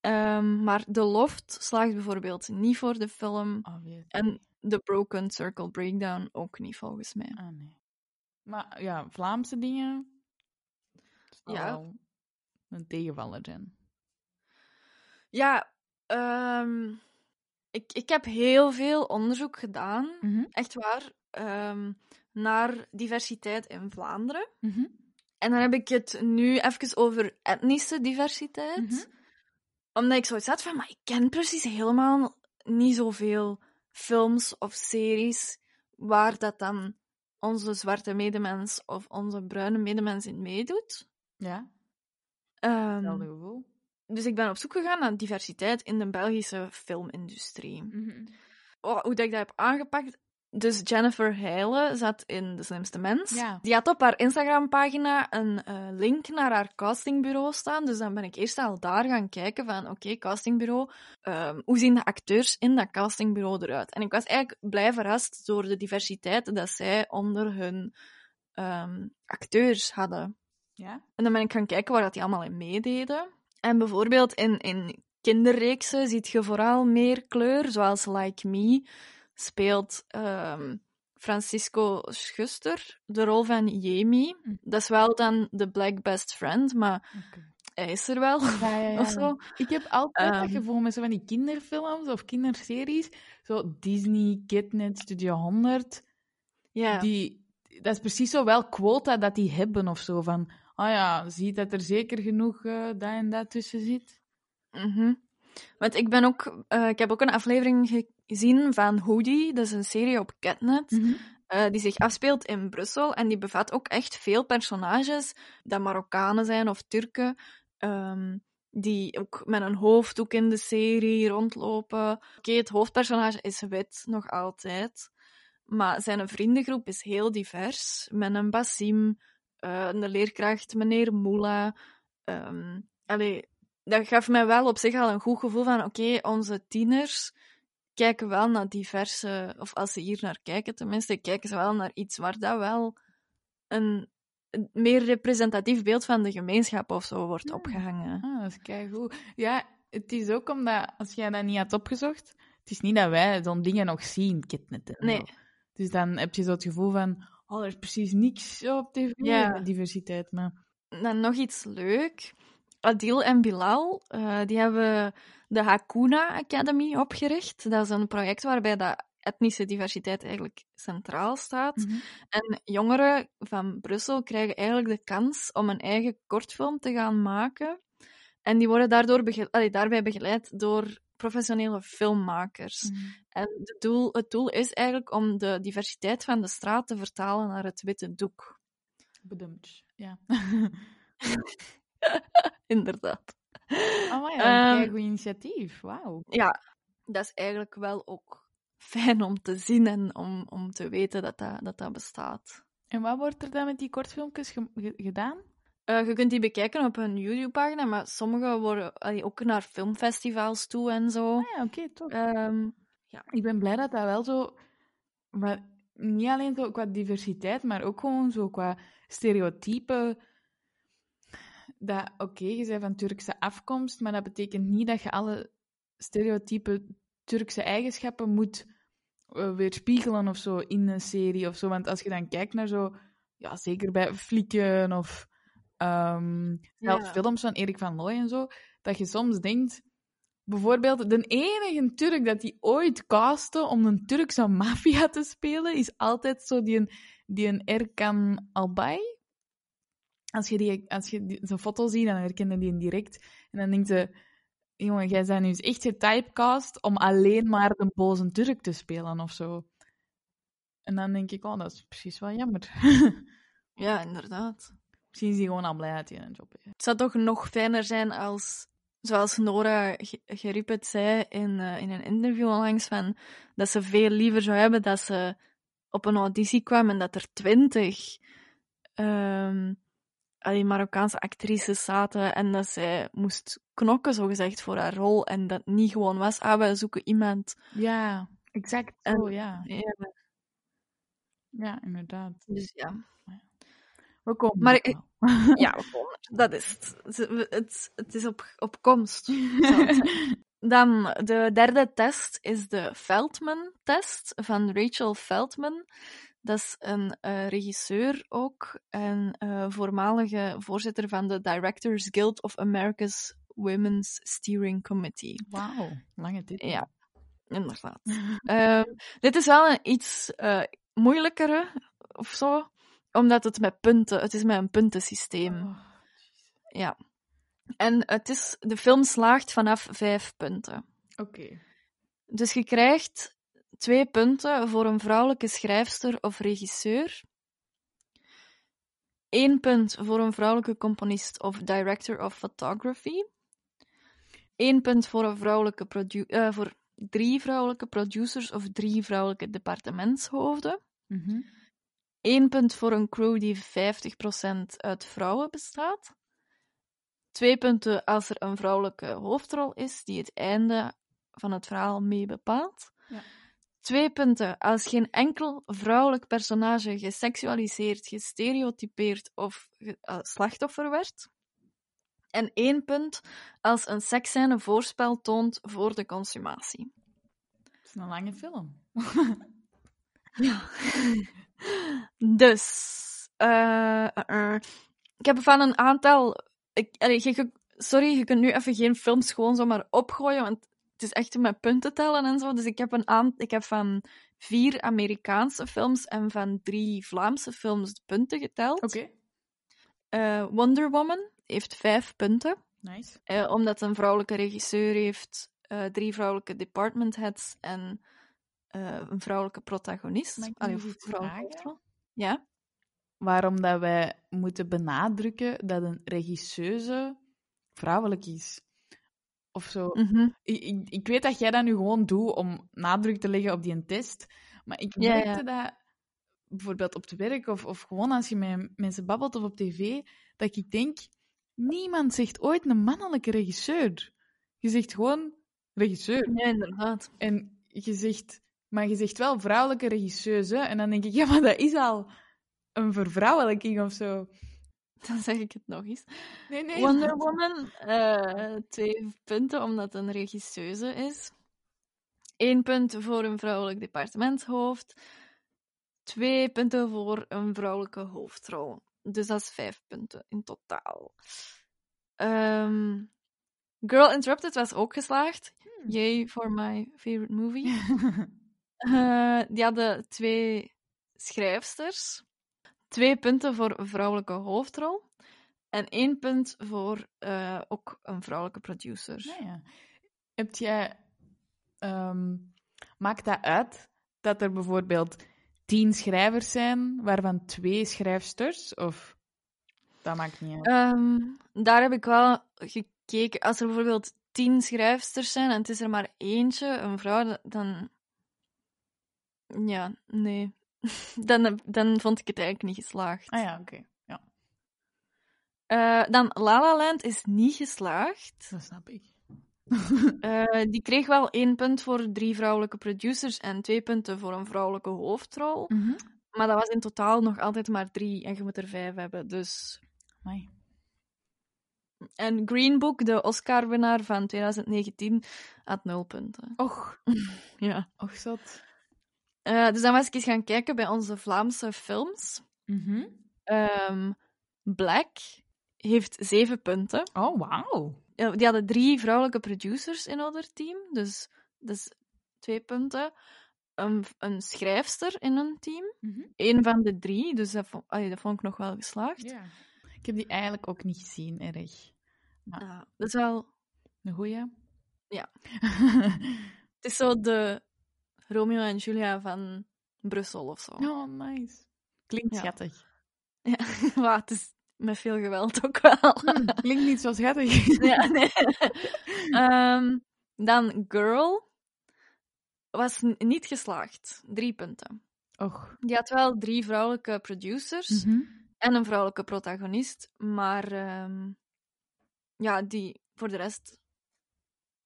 Ehm, maar The Loft slaagt bijvoorbeeld niet voor de film. En The Broken Circle Breakdown ook niet, volgens mij. Ah, nee. Maar ja, Vlaamse dingen. Ja. Een tegenvaller zijn. Ja, ehm, ik, ik heb heel veel onderzoek gedaan, Mhm. echt waar, ehm, naar diversiteit in Vlaanderen. Mhm. En dan heb ik het nu even over etnische diversiteit. Mhm. Omdat ik zoiets had van, maar ik ken precies helemaal niet zoveel films of series waar dat dan onze zwarte medemens of onze bruine medemens in meedoet. Ja, Ehm, hetzelfde gevoel. dus ik ben op zoek gegaan naar diversiteit in de Belgische filmindustrie. Mhm. Oh, hoe dat ik dat heb aangepakt. Dus Jennifer Heijlen zat in De Slimste Mens. Ja. Die had op haar Instagram-pagina een eh, link naar haar castingbureau staan. Dus dan ben ik eerst al daar gaan kijken van, oké, castingbureau, ehm, hoe zien de acteurs in dat castingbureau eruit? En ik was eigenlijk blij verrast door de diversiteit dat zij onder hun ehm, acteurs hadden. Ja? En dan ben ik gaan kijken waar dat die allemaal in meededen. En bijvoorbeeld in, in kinderreeksen ziet je vooral meer kleur, zoals Like Me speelt ehm, Francisco Schuster de rol van Jamie. Hm. Dat is wel dan de black best friend, maar hij is er wel. Ja, ja, ja. Of zo. Ik heb altijd dat Ehm. gevoel met zo van die kinderfilms of kinderseries. Zo Disney, Kidnet, Studio 100. Ja. Die, dat is precies zo wel quota dat die hebben of zo. Van, ah ja, ziet dat er zeker genoeg dat en dat tussen zit. Mhm. Want ik ben ook, eh, ik heb ook een aflevering gezien van Hoodie, dat is een serie op Catnet. eh, die zich afspeelt in Brussel. En die bevat ook echt veel personages, dat Marokkanen zijn of Turken, ehm, die ook met een hoofddoek in de serie rondlopen. Oké, het hoofdpersonage is wit, nog altijd. Maar zijn vriendengroep is heel divers. Met een Basim, eh, een leerkracht, meneer Moula. ehm allee, dat gaf mij wel op zich al een goed gevoel van, oké, onze tieners kijken wel naar diverse, of als ze hier naar kijken tenminste, kijken ze wel naar iets waar dat wel een, meer representatief beeld van de gemeenschap of zo wordt opgehangen. Ah, dat is keigoed. Ja, het is ook omdat, als jij dat niet had opgezocht, het is niet dat wij zo'n dingen nog zien, Kidnet. en Nee. Dus dan heb je zo het gevoel van, oh, er is precies niks op tv Ja. diversiteit. Maar... Dan nog iets leuk. Adil en Bilal, eh, die hebben de Hakuna Academy opgericht. Dat is een project waarbij dat etnische diversiteit eigenlijk centraal staat. Mhm. En jongeren van Brussel krijgen eigenlijk de kans om een eigen kortfilm te gaan maken. En die worden daardoor bege- allee, daarbij begeleid door professionele filmmakers. Mhm. En het doel, het doel is eigenlijk om de diversiteit van de straat te vertalen naar het witte doek. Bedankt. Ja. Inderdaad. Oh, ja, Ehm, een goed initiatief. Wauw. Ja, dat is eigenlijk wel ook fijn om te zien en om, om te weten dat dat, dat, dat bestaat. En wat wordt er dan met die kortfilmpjes ge- ge- gedaan? Eh, je kunt die bekijken op hun YouTube-pagina, maar sommige worden allee, ook naar filmfestivals toe en zo. Ah ja, oké, toch. Ehm, Ik ben blij dat dat wel zo... Maar niet alleen zo qua diversiteit, maar ook gewoon zo qua stereotypen. Dat, oké, je bent van Turkse afkomst, maar dat betekent niet dat je alle stereotype Turkse eigenschappen moet eh, weerspiegelen of zo in een serie of zo. Want als je dan kijkt naar zo... Ja, zeker bij Flikken of... zelfs Ja. films van Erik van Looy en zo, dat je soms denkt... Bijvoorbeeld, de enige Turk dat die ooit castte om een Turkse maffia te spelen, is altijd zo die een, die een Erkan Albay. Als je, die, als je die, zijn foto ziet, dan herken je die direct. En dan denkt je, jongen, jij bent nu eens echt getypecast om alleen maar de boze Turk te spelen of zo. En dan denk ik, oh, dat is precies wel jammer. ja, inderdaad. Misschien is hij gewoon al blij dat hij een job heeft. Het zou toch nog fijner zijn als, zoals Nora Ge- Gerip het zei in, eh, in een interview onlangs, van, dat ze veel liever zou hebben dat ze op een auditie kwam en dat er twintig ehm allee, Marokkaanse actrices zaten en dat zij moest knokken, zogezegd, voor haar rol. En dat niet gewoon was, ah, we zoeken iemand. Ja, exact En- zo, ja. Ja, Ja, inderdaad. dus ja. We komen Maar ik-. Ja, we komen dat is het. Het, het, is op, op komst. Dan, de derde test is de Feldman-test van Rachel Feldman. Dat is een eh, regisseur ook en eh, voormalige voorzitter van de Directors Guild of America's Women's Steering Committee. Wauw, lange titel. Ja, inderdaad. Ehm, dit is wel een iets eh, moeilijkere of zo, omdat het met punten, het is met een puntensysteem. Oh, Ja. En het is, de film slaagt vanaf vijf punten. Oké. Dus je krijgt twee punten voor een vrouwelijke schrijfster of regisseur. Eén punt voor een vrouwelijke componist of director of photography. Eén punt voor, een vrouwelijke eh, voor drie vrouwelijke producers of drie vrouwelijke departementshoofden. Mhm. Eén punt voor een crew die 50% uit vrouwen bestaat. Twee punten als er een vrouwelijke hoofdrol is die het einde van het verhaal mee bepaalt. Ja. Twee punten als geen enkel vrouwelijk personage geseksualiseerd, gestereotypeerd of ge- eh, slachtoffer werd. En één punt als een seksscène voorspel toont voor de consumatie. Het is een lange film. Ja. Dus, eh, eh, eh. ik heb van een aantal. Ik, allee, je- je- sorry, je kunt nu even geen films gewoon zomaar opgooien, want het is echt met punten tellen en zo. Dus ik heb, een aan, ik heb van vier Amerikaanse films en van drie Vlaamse films de punten geteld. Oké. Wonder Woman heeft vijf punten, Nice. omdat het een vrouwelijke regisseur heeft, drie vrouwelijke department heads en eh, een vrouwelijke protagonist. Allee, vrouwelijke. Ja? Waarom dat wij moeten benadrukken dat een regisseuse vrouwelijk is. Of zo. Mhm. Ik, ik, ik weet dat jij dat nu gewoon doet om nadruk te leggen op die een test. Maar ik Ja, merkte dat bijvoorbeeld op het werk of, of gewoon als je met mensen babbelt of op tv, dat ik denk, niemand zegt ooit een mannelijke regisseur. Je zegt gewoon regisseur. Ja, inderdaad. En je zegt, maar je zegt wel vrouwelijke regisseuse. En dan denk ik, ja, maar dat is al een vervrouwelijking of zo. Dan zeg ik het nog eens. Nee, nee. Wonder Woman, eh, twee punten omdat het een regisseuse is. Eén punt voor een vrouwelijk departementshoofd. Twee punten voor een vrouwelijke hoofdrol. Dus dat is vijf punten in totaal. Ehm, Girl Interrupted was ook geslaagd. Hmm. Yay for my favorite movie. Eh, die hadden twee schrijfsters. Twee punten voor een vrouwelijke hoofdrol. En één punt voor eh, ook een vrouwelijke producer. Ja, ja. Heb jij... ehm, maakt dat uit dat er bijvoorbeeld tien schrijvers zijn, waarvan twee schrijfsters? Of dat maakt niet uit? Ehm, daar heb ik wel gekeken. Als er bijvoorbeeld tien schrijfsters zijn en het is er maar eentje, een vrouw, dan... Ja, nee. dan, dan vond ik het eigenlijk niet geslaagd. Ah ja, oké. Ja, Eh, dan La La Land is niet geslaagd. dat snap ik. Eh, die kreeg wel één punt voor drie vrouwelijke producers en twee punten voor een vrouwelijke hoofdrol. Mhm. Maar dat was in totaal nog altijd maar drie en je moet er vijf hebben. Dus... Amai. En Green Book, de Oscar-winnaar van 2019, had nul punten. Och, Ja. och zot. Eh, dus dan was ik eens gaan kijken bij onze Vlaamse films. Mhm. Ehm, Black heeft zeven punten. Oh, wauw. Die hadden drie vrouwelijke producers in haar team, dus dat is twee punten. Een, een schrijfster in een team, Mhm. één van de drie, dus dat vond, allee, dat vond ik nog wel geslaagd. Ik heb die eigenlijk ook niet gezien, erg. Ja, dat is wel... Een goeie? Ja. Het is zo de Romeo en Julia van Brussel of zo. oh, nice. Klinkt Ja. schattig. Ja, maar het is met veel geweld ook wel. Hm, klinkt niet zo schattig. ja, nee. Ehm, dan Girl was niet geslaagd. Drie punten. Och. Die had wel drie vrouwelijke producers Mhm. en een vrouwelijke protagonist, maar ehm, ja, die voor de rest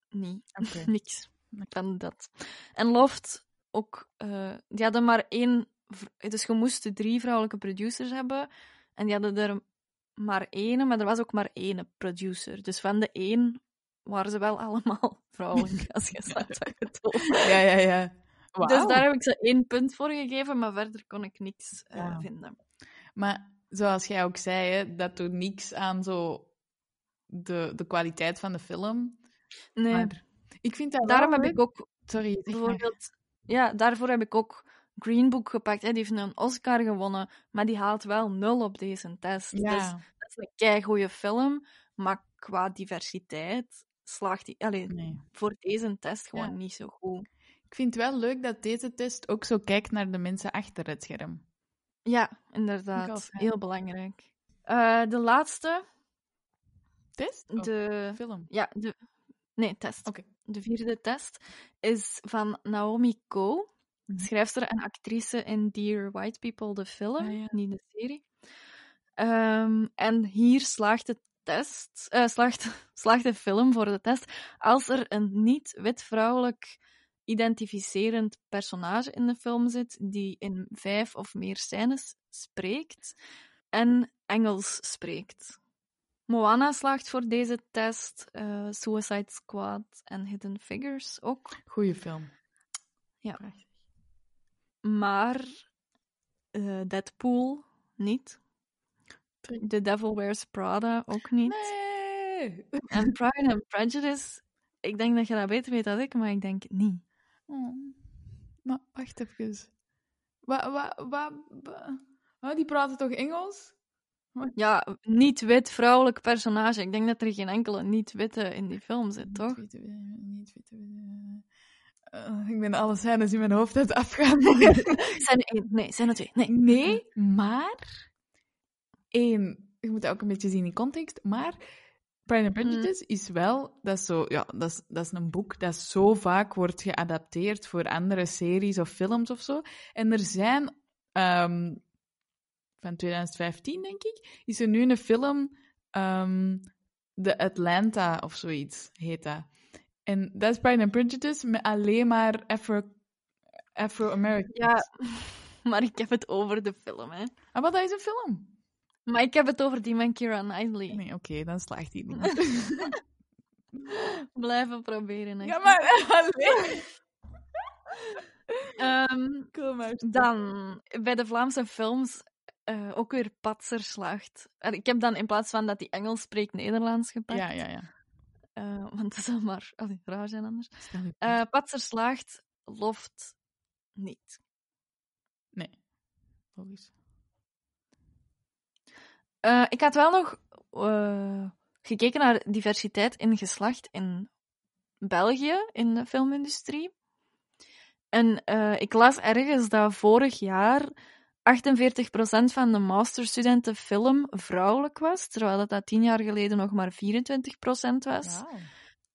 niet. Niks van dat. En Loft ook, eh, die hadden maar één, dus je moest drie vrouwelijke producers hebben en die hadden er maar één, maar er was ook maar één producer. Dus van de één waren ze wel allemaal vrouwelijk, als je snapt wat ik bedoel. Ja, ja, ja. Dus daar heb ik ze één punt voor gegeven, maar verder kon ik niks eh, Ja. vinden. Maar zoals jij ook zei, hè, dat doet niks aan zo de, de kwaliteit van de film. Nee, Maar ik vind dat daarom wel heb ik ook Sorry, maar. bijvoorbeeld... Ja, daarvoor heb ik ook Green Book gepakt. Hè. Die heeft een Oscar gewonnen, maar die haalt wel nul op deze test. Dus Ja, dat is een keigoede film, maar qua diversiteit slaagt die allee, nee. voor deze test gewoon Ja. niet zo goed. Ik vind het wel leuk dat deze test ook zo kijkt naar de mensen achter het scherm. Ja, inderdaad. ja. Heel belangrijk. Eh, de laatste, Test? Oh, de... film. Ja, de... Nee, test. Oké. De vierde test is van Naomi Ko, Mhm. schrijfster en actrice in Dear White People, de film, Ah, ja. niet de serie. Ehm, en hier slaagt de test, eh, slaagt, slaagt de film voor de test als er een niet-wit vrouwelijk identificerend personage in de film zit die in vijf of meer scènes spreekt en Engels spreekt. Moana slaagt voor deze test, eh, Suicide Squad en Hidden Figures ook. Goeie film. Ja. Prachtig. Maar eh, Deadpool niet. The Devil Wears Prada ook niet. Nee! En Pride and Prejudice, ik denk dat je dat beter weet dan ik, maar ik denk het niet. Oh. Maar wacht even. Wat, wat, wat, wat- Oh, die praten toch Engels? Ja, niet-wit vrouwelijk personage. Ik denk dat er geen enkele niet-witte in die film zit, toch? Niet weten, niet weten. Eh, ik ben alle scènes in mijn hoofd aan het afgaan. Zijn er één? Nee, zijn er twee? Nee. nee, maar... één, je moet dat ook een beetje zien in context, maar Pride and Prejudice is wel... Dat is, zo, ja, dat, is, dat is een boek dat zo vaak wordt geadapteerd voor andere series of films of zo. En er zijn... ehm, van 2015, denk ik, is er nu een film... ehm The Atlanta of zoiets heet dat. En dat is Pride and Prejudice met alleen maar Afro... Afro-Americans. Ja, maar ik heb het over de film, hè. Ah, maar dat is een film. Maar ik heb het over die van Keira Knightley. Nee, oké, dan slaagt hij niet. Blijven proberen, hè. ja, maar... Allee. Ehm, Kom maar. dan, bij de Vlaamse films, eh, ook weer Patser slaagt. En ik heb dan in plaats van dat hij Engels spreekt, Nederlands gepakt. Ja, ja, ja. Eh, want dat zou maar allee, raar zijn anders. Eh Patser slaagt, loft niet. Nee. Logisch. Ik had wel nog gekeken naar diversiteit in geslacht in België, in de filmindustrie. En ik las ergens dat vorig jaar 48% van de masterstudenten film vrouwelijk was, terwijl dat, dat tien jaar geleden nog maar 24% was.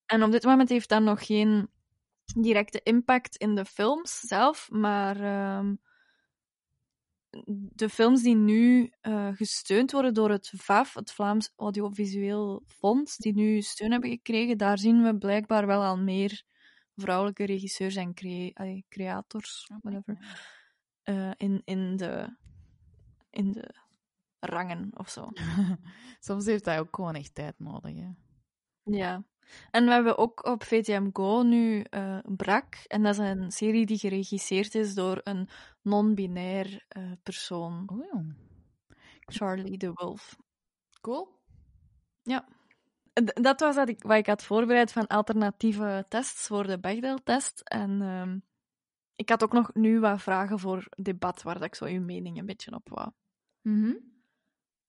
En op dit moment heeft dat nog geen directe impact in de films zelf, maar ehm, de films die nu eh, gesteund worden door het VAF, het Vlaams Audiovisueel Fonds, die nu steun hebben gekregen, daar zien we blijkbaar wel al meer vrouwelijke regisseurs en crea creators, whatever, eh, in, in, de, in de rangen of zo. Soms heeft hij ook gewoon echt tijd nodig. Hè? Ja. En we hebben ook op VTM Go nu eh, Brak. En dat is een serie die geregisseerd is door een non-binair eh, persoon. Oh ja. Charlie de Wolf. Cool. Ja. D- dat was wat ik, wat ik had voorbereid van alternatieve tests voor de Bechdel-test. En ehm, ik had ook nog nu wat vragen voor debat, waar dat ik zo uw mening een beetje op wou. Mhm.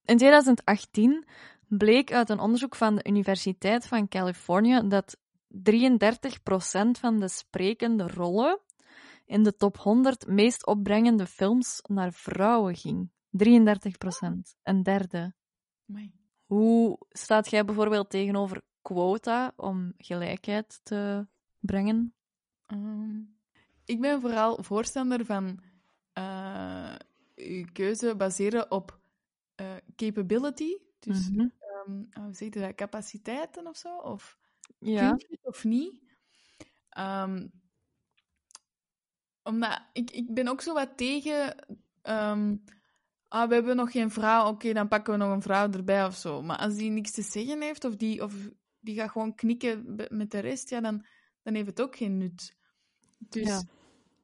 In 2018 bleek uit een onderzoek van de Universiteit van Californië dat 33% van de sprekende rollen in de top 100 meest opbrengende films naar vrouwen ging. 33%. Een derde. Amai. Hoe staat jij bijvoorbeeld tegenover quota om gelijkheid te brengen? Ehm, ik ben vooral voorstander van eh je keuze baseren op eh, capability. Dus Mhm. ehm, hoe zeg je dat? Capaciteiten of zo? Of Ja. kun je het of niet? Ehm, omdat ik, ik ben ook zo wat tegen. ehm, ah, we hebben nog geen vrouw, oké, dan pakken we nog een vrouw erbij of zo. Maar als die niks te zeggen heeft, of die, of die gaat gewoon knikken met de rest, ja, dan, dan heeft het ook geen nut. Dus Ja.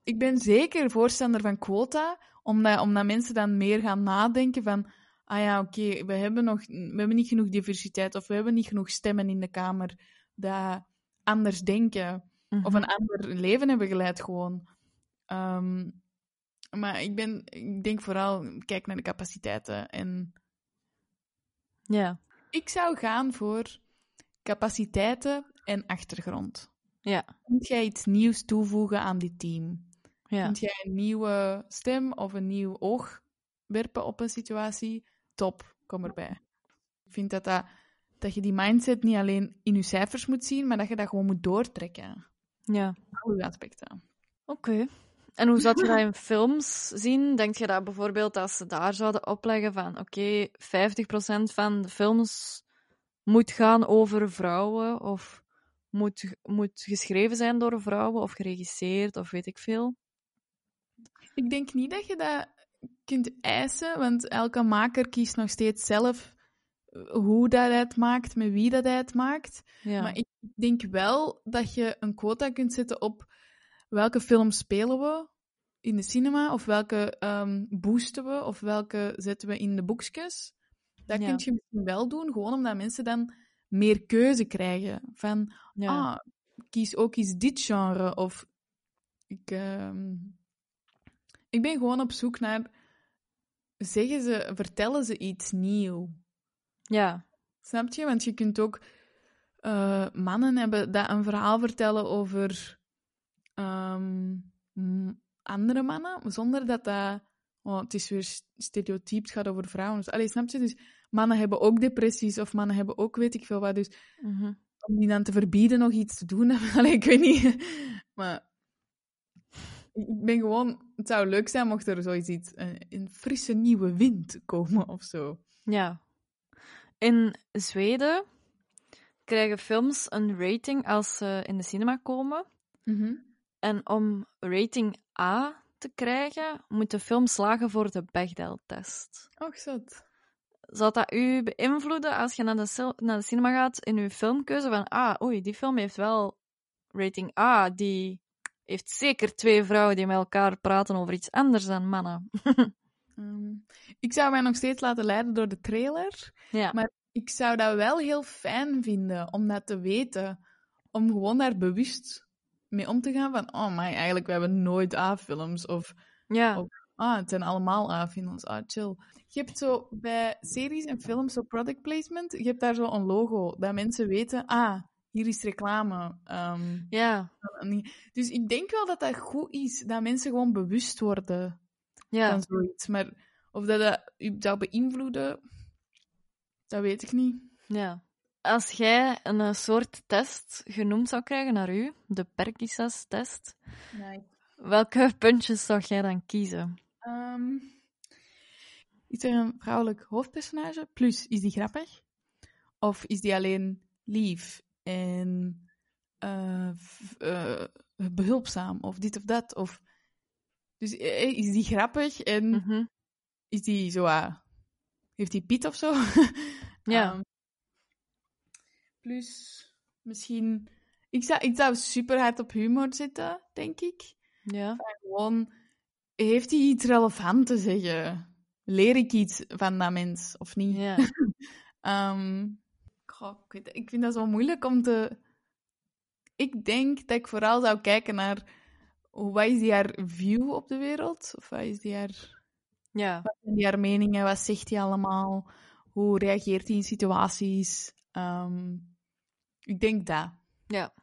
ik ben zeker voorstander van quota, omdat, omdat mensen dan meer gaan nadenken van. Ah ja, oké, we hebben nog we hebben niet genoeg diversiteit of we hebben niet genoeg stemmen in de Kamer dat anders denken of Mhm. een ander leven hebben geleid gewoon. Ehm, maar ik, ben, ik denk vooral, kijk naar de capaciteiten. En Ja. ik zou gaan voor capaciteiten en achtergrond. Ja. Kunt jij iets nieuws toevoegen aan dit team? Ja. Kunt jij een nieuwe stem of een nieuw oog werpen op een situatie? Top, kom erbij. Ik vind dat, dat, dat je die mindset niet alleen in je cijfers moet zien, maar dat je dat gewoon moet doortrekken. Ja. Al je aspecten. Oké. En hoe zou je dat in films zien? Denk je dat bijvoorbeeld als ze daar zouden opleggen van oké, 50% van de films moet gaan over vrouwen of moet, moet geschreven zijn door vrouwen of geregisseerd of weet ik veel? Ik denk niet dat je dat kunt eisen, want elke maker kiest nog steeds zelf eh, hoe dat hij het maakt, met wie dat hij het maakt. Ja. Maar ik denk wel dat je een quota kunt zetten op welke films spelen we in de cinema, of welke ehm, boosten we, of welke zetten we in de boekjes. Dat Ja. kun je misschien wel doen, gewoon omdat mensen dan meer keuze krijgen. Van, ja. ah, kies ook eens dit genre. Of ik, ehm, ik ben gewoon op zoek naar. Zeggen ze, vertellen ze iets nieuw? ja. Snap je? Want je kunt ook eh, mannen hebben dat een verhaal vertellen over ehm, andere mannen, zonder dat dat. Oh, het is weer st- stereotyp, het gaat over vrouwen. Dus, allee, snap je? Dus mannen hebben ook depressies of mannen hebben ook weet ik veel wat. Dus Mhm. om die dan te verbieden nog iets te doen. Allee, ik weet niet. Maar ik ben gewoon... Het zou leuk zijn mocht er zoiets iets, een, een frisse nieuwe wind komen of zo. Ja. In Zweden krijgen films een rating als ze in de cinema komen. En om rating A te krijgen, moet de film slagen voor de Bechdel-test. Och, zat. Zou dat u beïnvloeden als je naar de, naar de cinema gaat in uw filmkeuze? Van, ah, oei, die film heeft wel rating A. Die heeft zeker twee vrouwen die met elkaar praten over iets anders dan mannen. Ehm, ik zou mij nog steeds laten leiden door de trailer. Ja. Maar ik zou dat wel heel fijn vinden om dat te weten. Om gewoon daar bewust mee om te gaan van... Oh, maar eigenlijk, we hebben nooit A-films. Of ja. Ook. Ah, het zijn allemaal A-films. Ah, chill. Je hebt zo bij series en films zo product placement. Je hebt daar zo een logo. Dat mensen weten... Ah, hier is reclame. Ehm, Ja. dus ik denk wel dat dat goed is. Dat mensen gewoon bewust worden Ja. van zoiets. Maar of dat dat u zou beïnvloeden... Dat weet ik niet. Ja. Als jij een eh, soort test genoemd zou krijgen naar u, de Perkisas-test, welke puntjes zou jij dan kiezen? Ehm, is er een vrouwelijk hoofdpersonage? Plus, is die grappig? Of is die alleen lief en eh, eh, behulpzaam? Of dit of dat? Of... Dus eh, is die grappig en Mhm. is die zo... ah, heeft die Piet of zo? Ja. Ehm, plus, misschien... Ik zou, ik zou super hard op humor zitten, denk ik. Ja. Gewoon, heeft hij iets relevant te zeggen? Leer ik iets van dat mens, of niet? Ja. Ehm, goh, ik, weet- ik vind dat zo moeilijk om te... Ik denk dat ik vooral zou kijken naar... hoe- Wat is die haar view op de wereld? Of wat is die haar... Ja. Wat zijn die haar meningen? Wat zegt hij allemaal? Hoe reageert hij in situaties? Ehm, ik denk dat. Ja.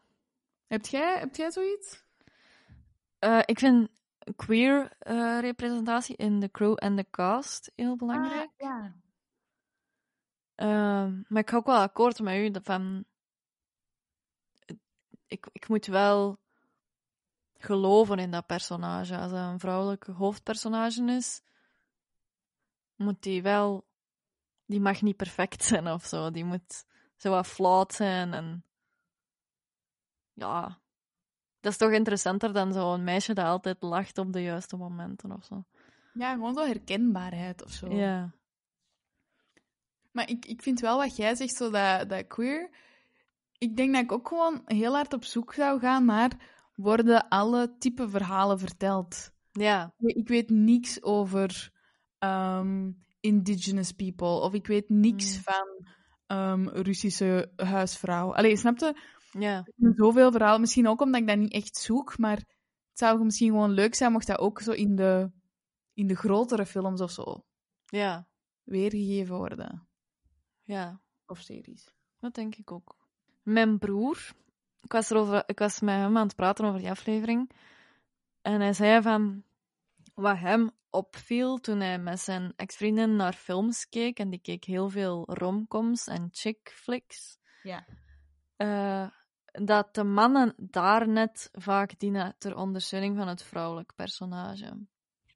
Heb jij, heb jij zoiets? Eh, ik vind queer eh, representatie in de crew en de cast heel belangrijk. Ah, ja. Ehm, maar ik ga ook wel akkoord met u dat van. Ik, ik moet wel geloven in dat personage. Als dat een vrouwelijke hoofdpersonage is, moet die wel. Die mag niet perfect zijn of zo. Die moet zo wat flawed zijn en. Ja. Dat is toch interessanter dan zo'n meisje dat altijd lacht op de juiste momenten of zo. Ja, gewoon zo herkenbaarheid of zo. Ja. Maar ik, ik vind wel wat jij zegt, zo dat, dat queer. Ik denk dat ik ook gewoon heel hard op zoek zou gaan naar. Worden alle type verhalen verteld? Ja. Ik weet niks over ehm, indigenous people. Of ik weet niks Mm. van ehm, Russische huisvrouw. Allee, snap je? Ja. Zoveel verhalen. Misschien ook omdat ik dat niet echt zoek. Maar het zou misschien gewoon leuk zijn mocht dat ook zo in de, in de grotere films of zo Ja. weergegeven worden. Ja. Of series. Dat denk ik ook. Mijn broer, ik was, erover, ik was met hem aan het praten over die aflevering. En hij zei van wat hem opviel toen hij met zijn ex-vriendin naar films keek. En die keek heel veel romcoms en chick flicks. Ja. eh, dat de mannen daar net vaak dienen ter ondersteuning van het vrouwelijk personage.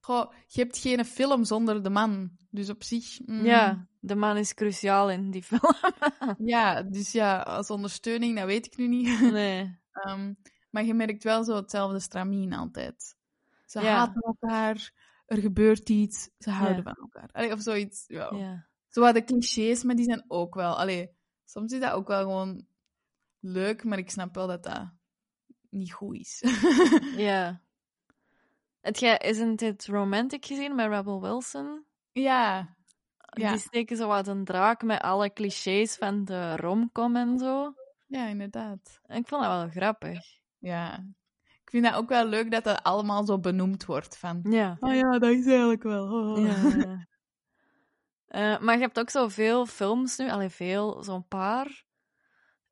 Goh, je hebt geen film zonder de man. Dus op zich... mm, Ja, de man is cruciaal in die film. Ja, dus ja, als ondersteuning, dat weet ik nu niet. nee. Ehm, maar je merkt wel zo hetzelfde stramien altijd. Ze Ja. haten elkaar, er gebeurt iets, ze houden Ja. van elkaar. Allee, of zoiets. Ja. Ja. Zo wat de clichés, maar die zijn ook wel... Allee, soms is dat ook wel gewoon leuk, maar ik snap wel dat dat niet goed is. Ja. Heb jij Isn't It Romantic gezien met Rebel Wilson? ja, Ja. Die steken zo wat een draak met alle clichés van de romcom en zo. ja, inderdaad. En ik vond dat wel grappig. Ja. Ik vind dat ook wel leuk dat dat allemaal zo benoemd wordt. Van, Ja. oh ja, dat is eigenlijk wel. oh. ja. ja. Eh, maar je hebt ook zoveel films nu, alleen veel, zo'n paar.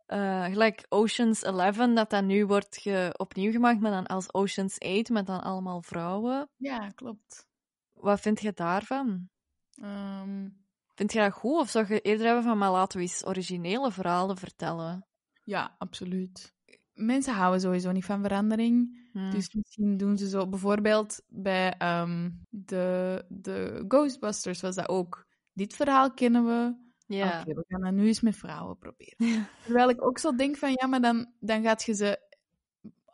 Eh, gelijk Ocean's Eleven, dat dat nu wordt ge- opnieuw gemaakt, maar dan als Ocean's 8, met dan allemaal vrouwen. Ja, klopt. Wat vind je daarvan? Ehm, Vind je dat goed, of zou je eerder hebben van, maar laten we eens originele verhalen vertellen? ja, absoluut. Mensen houden sowieso niet van verandering. Hmm. Dus misschien doen ze zo... Bijvoorbeeld bij ehm, de, de Ghostbusters was dat ook. Dit verhaal kennen we. Ja. Oké, we gaan dat nu eens met vrouwen proberen. Ja. Terwijl ik ook zo denk van, ja, maar dan, dan gaat je ze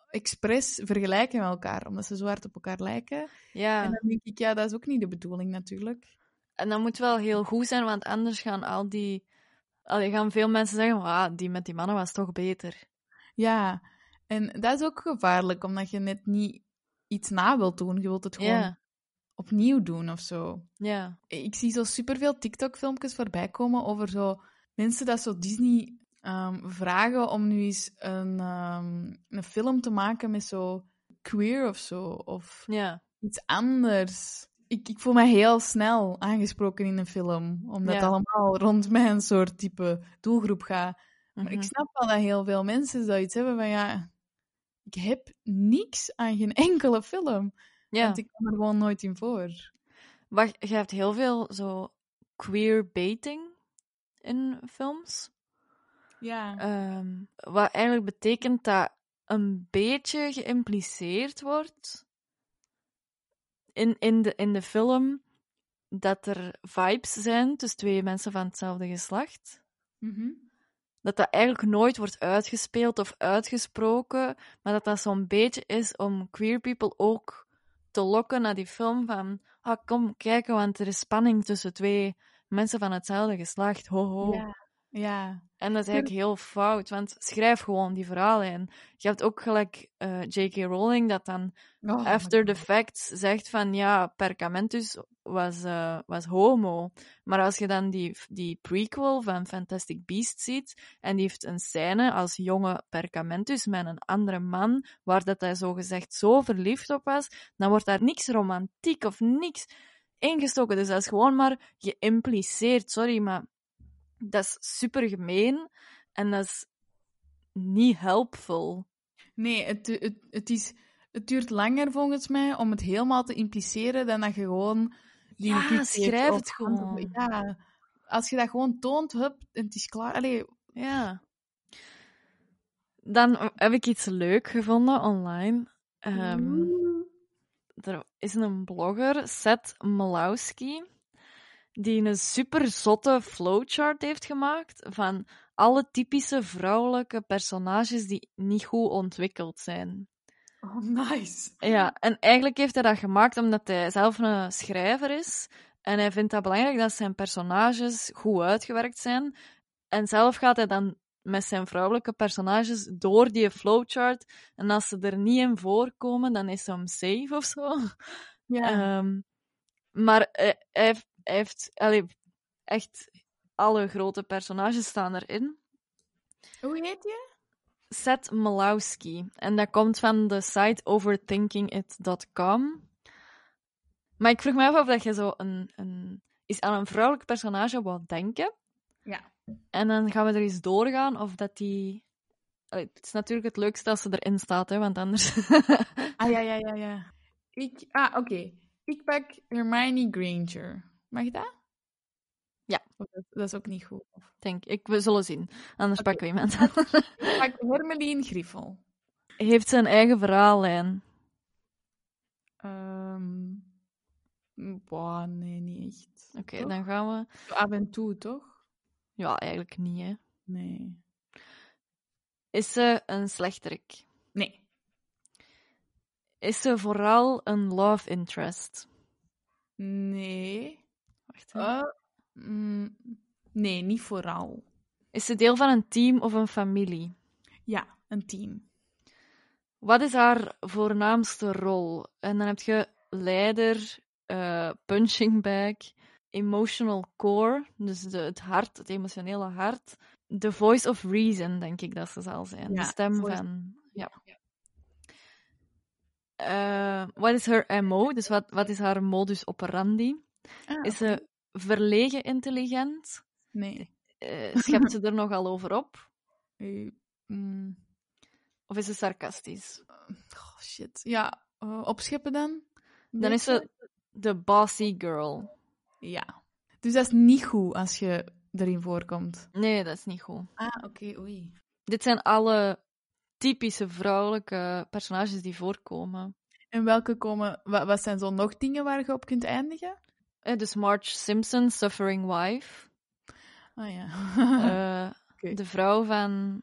expres vergelijken met elkaar, omdat ze zo hard op elkaar lijken. ja. En dan denk ik, ja, dat is ook niet de bedoeling natuurlijk. En dat moet wel heel goed zijn, want anders gaan al die... Allee, gaan veel mensen zeggen, ah, die met die mannen was toch beter. Ja, en dat is ook gevaarlijk, omdat je net niet iets na wilt doen. Je wilt het gewoon Ja, opnieuw doen of zo. ja, Ik zie zo superveel TikTok-filmpjes voorbij komen over zo mensen dat zo Disney ehm, vragen om nu eens een, ehm, een film te maken met zo queer of zo, of ja, iets anders. Ik, ik voel me heel snel aangesproken in een film, omdat Ja. het allemaal rond mijn soort type doelgroep gaat. Maar mhm. ik snap wel dat heel veel mensen zoiets hebben van ja, ik heb niks aan geen enkele film, ja. want ik kom er gewoon nooit in voor. Wacht, je hebt heel veel zo queer baiting in films. Ja. Ehm, wat eigenlijk betekent dat een beetje geïmpliceerd wordt in, in, de, in de film dat er vibes zijn tussen twee mensen van hetzelfde geslacht. Mhm. Dat dat eigenlijk nooit wordt uitgespeeld of uitgesproken, maar dat dat zo'n beetje is om queer people ook te lokken naar die film van ah, kom kijken, want er is spanning tussen twee mensen van hetzelfde geslacht. Ho, ho. Ja. En dat is eigenlijk heel fout, want schrijf gewoon die verhalen in. Je hebt ook gelijk eh, J.K. Rowling dat dan Oh, after the fact zegt van ja, Perkamentus was, eh, was homo. Maar als je dan die, die prequel van Fantastic Beasts ziet, en die heeft een scène als jonge Perkamentus met een andere man, waar dat hij zogezegd zo verliefd op was, dan wordt daar niks romantiek of niks ingestoken. Dus dat is gewoon maar geïmpliceerd. Sorry, maar dat is super gemeen en dat is niet helpful. Nee, het, het, het, is, het duurt langer volgens mij om het helemaal te impliceren dan dat je gewoon... Die Ja, schrijf of het gewoon. Ja, als je dat gewoon toont, hup, en het is klaar. Allee, Ja. Dan heb ik iets leuk gevonden online. Ehm, er is een blogger, Seth Malowski, die een super zotte flowchart heeft gemaakt van alle typische vrouwelijke personages die niet goed ontwikkeld zijn. Oh, nice. Ja, en eigenlijk heeft hij dat gemaakt omdat hij zelf een schrijver is. En hij vindt dat belangrijk dat zijn personages goed uitgewerkt zijn. En zelf gaat hij dan met zijn vrouwelijke personages door die flowchart. En als ze er niet in voorkomen, dan is ze hem safe of zo. Ja. Ehm, maar hij, hij hij heeft allee, echt alle grote personages staan erin. Hoe heet je? Seth Malowski. En dat komt van de site overthinkingit.com. Maar ik vroeg me af of dat je zo een, een, eens aan een vrouwelijk personage wou denken. Ja. En dan gaan we er eens doorgaan of dat die... Allee, Het is natuurlijk het leukste als ze erin staat, hè, want anders... Ah, ja, ja, ja, ja. Ik, ah, oké. Ik pak Hermione Granger. Mag dat? Ja. Of dat, is ook niet goed. Denk ik. We zullen zien. Anders pakken we iemand. Ik pak Hermeline Griffel. Heeft zijn eigen verhaallijn. Ehm boah, nee, niet echt. Oké, dan gaan we... Af en toe, toch? Ja, eigenlijk niet, hè. Nee. Is ze een slechterik? Nee. Is ze vooral een love interest? Nee. Eh, mm, nee, niet vooral. Is ze deel van een team of een familie? Ja, een team. Wat is haar voornaamste rol? En dan heb je leider, eh, punching bag, emotional core, dus de, het hart, het emotionele hart. The voice of reason, denk ik dat ze zal zijn. Ja, de stem voice- van... Ja. Eh, wat is haar MO? Dus wat, wat is haar modus operandi? Ah, Is ze verlegen intelligent? Nee. Eh, schept ze er nogal over op? Eh, mm, Of is ze sarcastisch? oh, shit. Ja, eh, opscheppen dan? Dan is ze de bossy girl. Ja. Dus dat is niet goed als je erin voorkomt. Nee, dat is niet goed. Ah, oké, oei. Dit zijn alle typische vrouwelijke personages die voorkomen. En welke komen... Wat, wat zijn zo nog dingen waar je op kunt eindigen? Eh, dus Marge Simpson, Suffering Wife. Ah ja. Eh. De vrouw van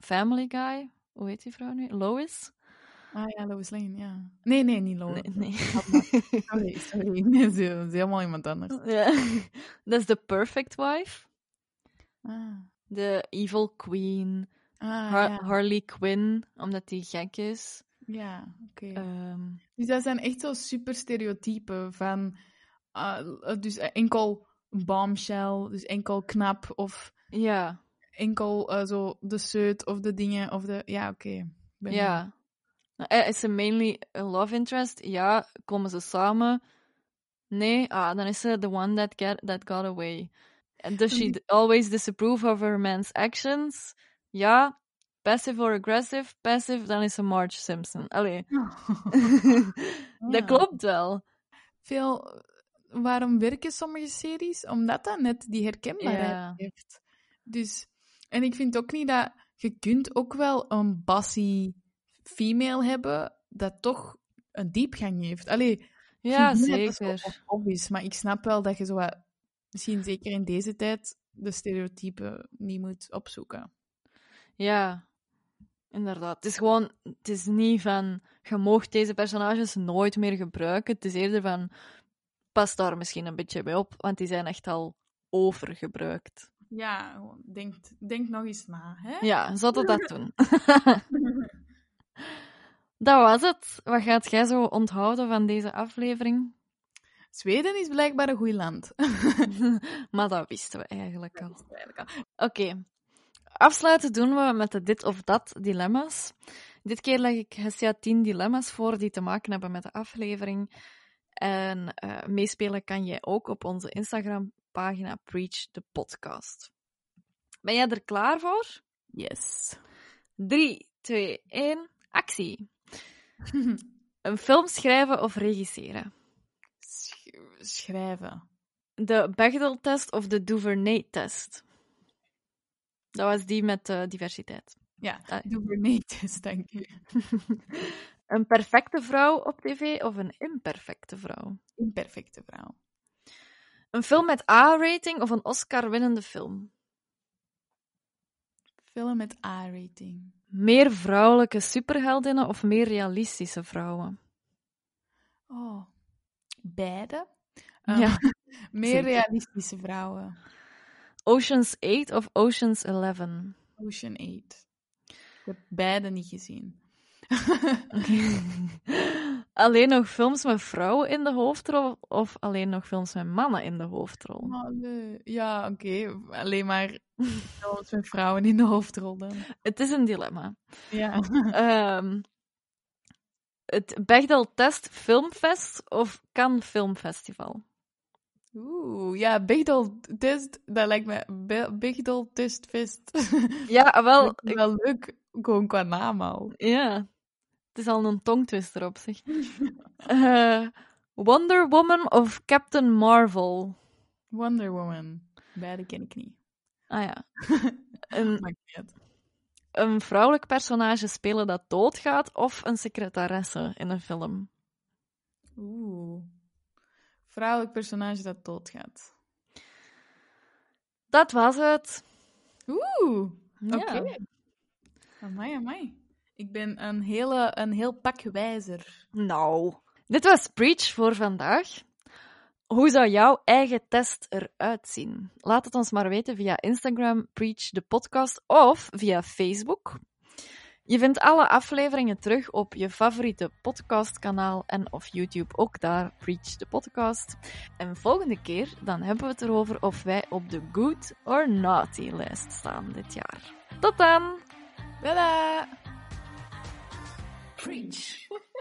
Family Guy. Hoe heet die vrouw nu? Lois? ah ja, Lois Lane, ja. Nee, nee, niet Lois. Nee. nee. Sorry, sorry. Nee, dat is- helemaal iemand anders. Ja. Dat is de Perfect Wife. Ah, De Evil Queen. ah Har- ja. Harley Quinn, omdat die gek is. Ja, oké. Ehm, Dus dat zijn echt zo super stereotypen van... ah, dus enkel bombshell, dus enkel knap of ja, enkel eh, zo de seut of de dingen of de... Ja, oké. Ja. Eh, Is ze mainly a love interest? Ja. Komen ze samen? Nee? Ah, dan is ze the one that, get, that got away. And does she always disapprove of her man's actions? Ja. Passive or aggressive? Passive, dan is ze Marge Simpson. Allee. dat klopt wel. Veel... Waarom werken sommige series? Omdat dat net die herkenbaarheid heeft. Dus... En ik vind ook niet dat... Je kunt ook wel een bossy female hebben dat toch een diepgang heeft. Allee, Ja, zeker. obvious, maar ik snap wel dat je zo wat, misschien zeker in deze tijd, de stereotypen niet moet opzoeken. Ja, inderdaad. Het is gewoon, het is niet van, je moogt deze personages nooit meer gebruiken. Het is eerder van, pas daar misschien een beetje bij op, want die zijn echt al overgebruikt. Ja, denk, denk nog eens na. Hè? Ja, zouden dat doen. dat was het. Wat gaat jij zo onthouden van deze aflevering? Zweden is blijkbaar een goed land. maar dat wisten we eigenlijk al. Oké. Afsluiten doen we met de dit of dat dilemma's. Dit keer leg ik Hessia 10 dilemma's voor die te maken hebben met de aflevering. En eh, meespelen kan jij ook op onze Instagram-pagina Preach the Podcast. Ben jij er klaar voor? Yes. 3, 2, 1, actie. Een film schrijven of regisseren? Sch- schrijven. De Bechdel-test of de Duvernay-test? Dat was die met eh, diversiteit. Ja, Ah. doe voor Een perfecte vrouw op tv of een imperfecte vrouw? Imperfecte vrouw. Een film met A-rating of een Oscar-winnende film? Film met A-rating. Meer vrouwelijke superheldinnen of meer realistische vrouwen? Oh, beide. Ja, Um, meer zeker. realistische vrouwen. Ocean's 8 of Ocean's 11? Ocean 8. Ik heb beide niet gezien. alleen nog films met vrouwen in de hoofdrol of alleen nog films met mannen in de hoofdrol? Oh, nee. Ja, oké. Alleen maar films met vrouwen in de hoofdrol dan. Het is een dilemma. Ja. Ehm, het Bechdel Test Filmfest of Cannes Filmfestival? Oeh, ja, Bigdol test, dat lijkt me Bigdol testfest. Ja, wel, wel leuk, gewoon qua naam al. Ja, het is al een tongtwister op zich. Eh, Wonder Woman of Captain Marvel? Wonder Woman. Beide ken ik niet. Ah ja. Een, vrouwelijk personage spelen dat doodgaat of een secretaresse in een film? Oeh. Vrouwelijk personage dat doodgaat. Dat was het. Oeh. Ja. Oké. Amai, amai. Ik ben een, hele, een heel pak wijzer. Nou, dit was Preach voor vandaag. Hoe zou jouw eigen test eruit zien? Laat het ons maar weten via Instagram, Preach de podcast of via Facebook. Je vindt alle afleveringen terug op je favoriete podcastkanaal en of YouTube ook daar, Preach de podcast. En volgende keer dan hebben we het erover of wij op de good or naughty lijst staan dit jaar. Tot dan! Tada! Preach.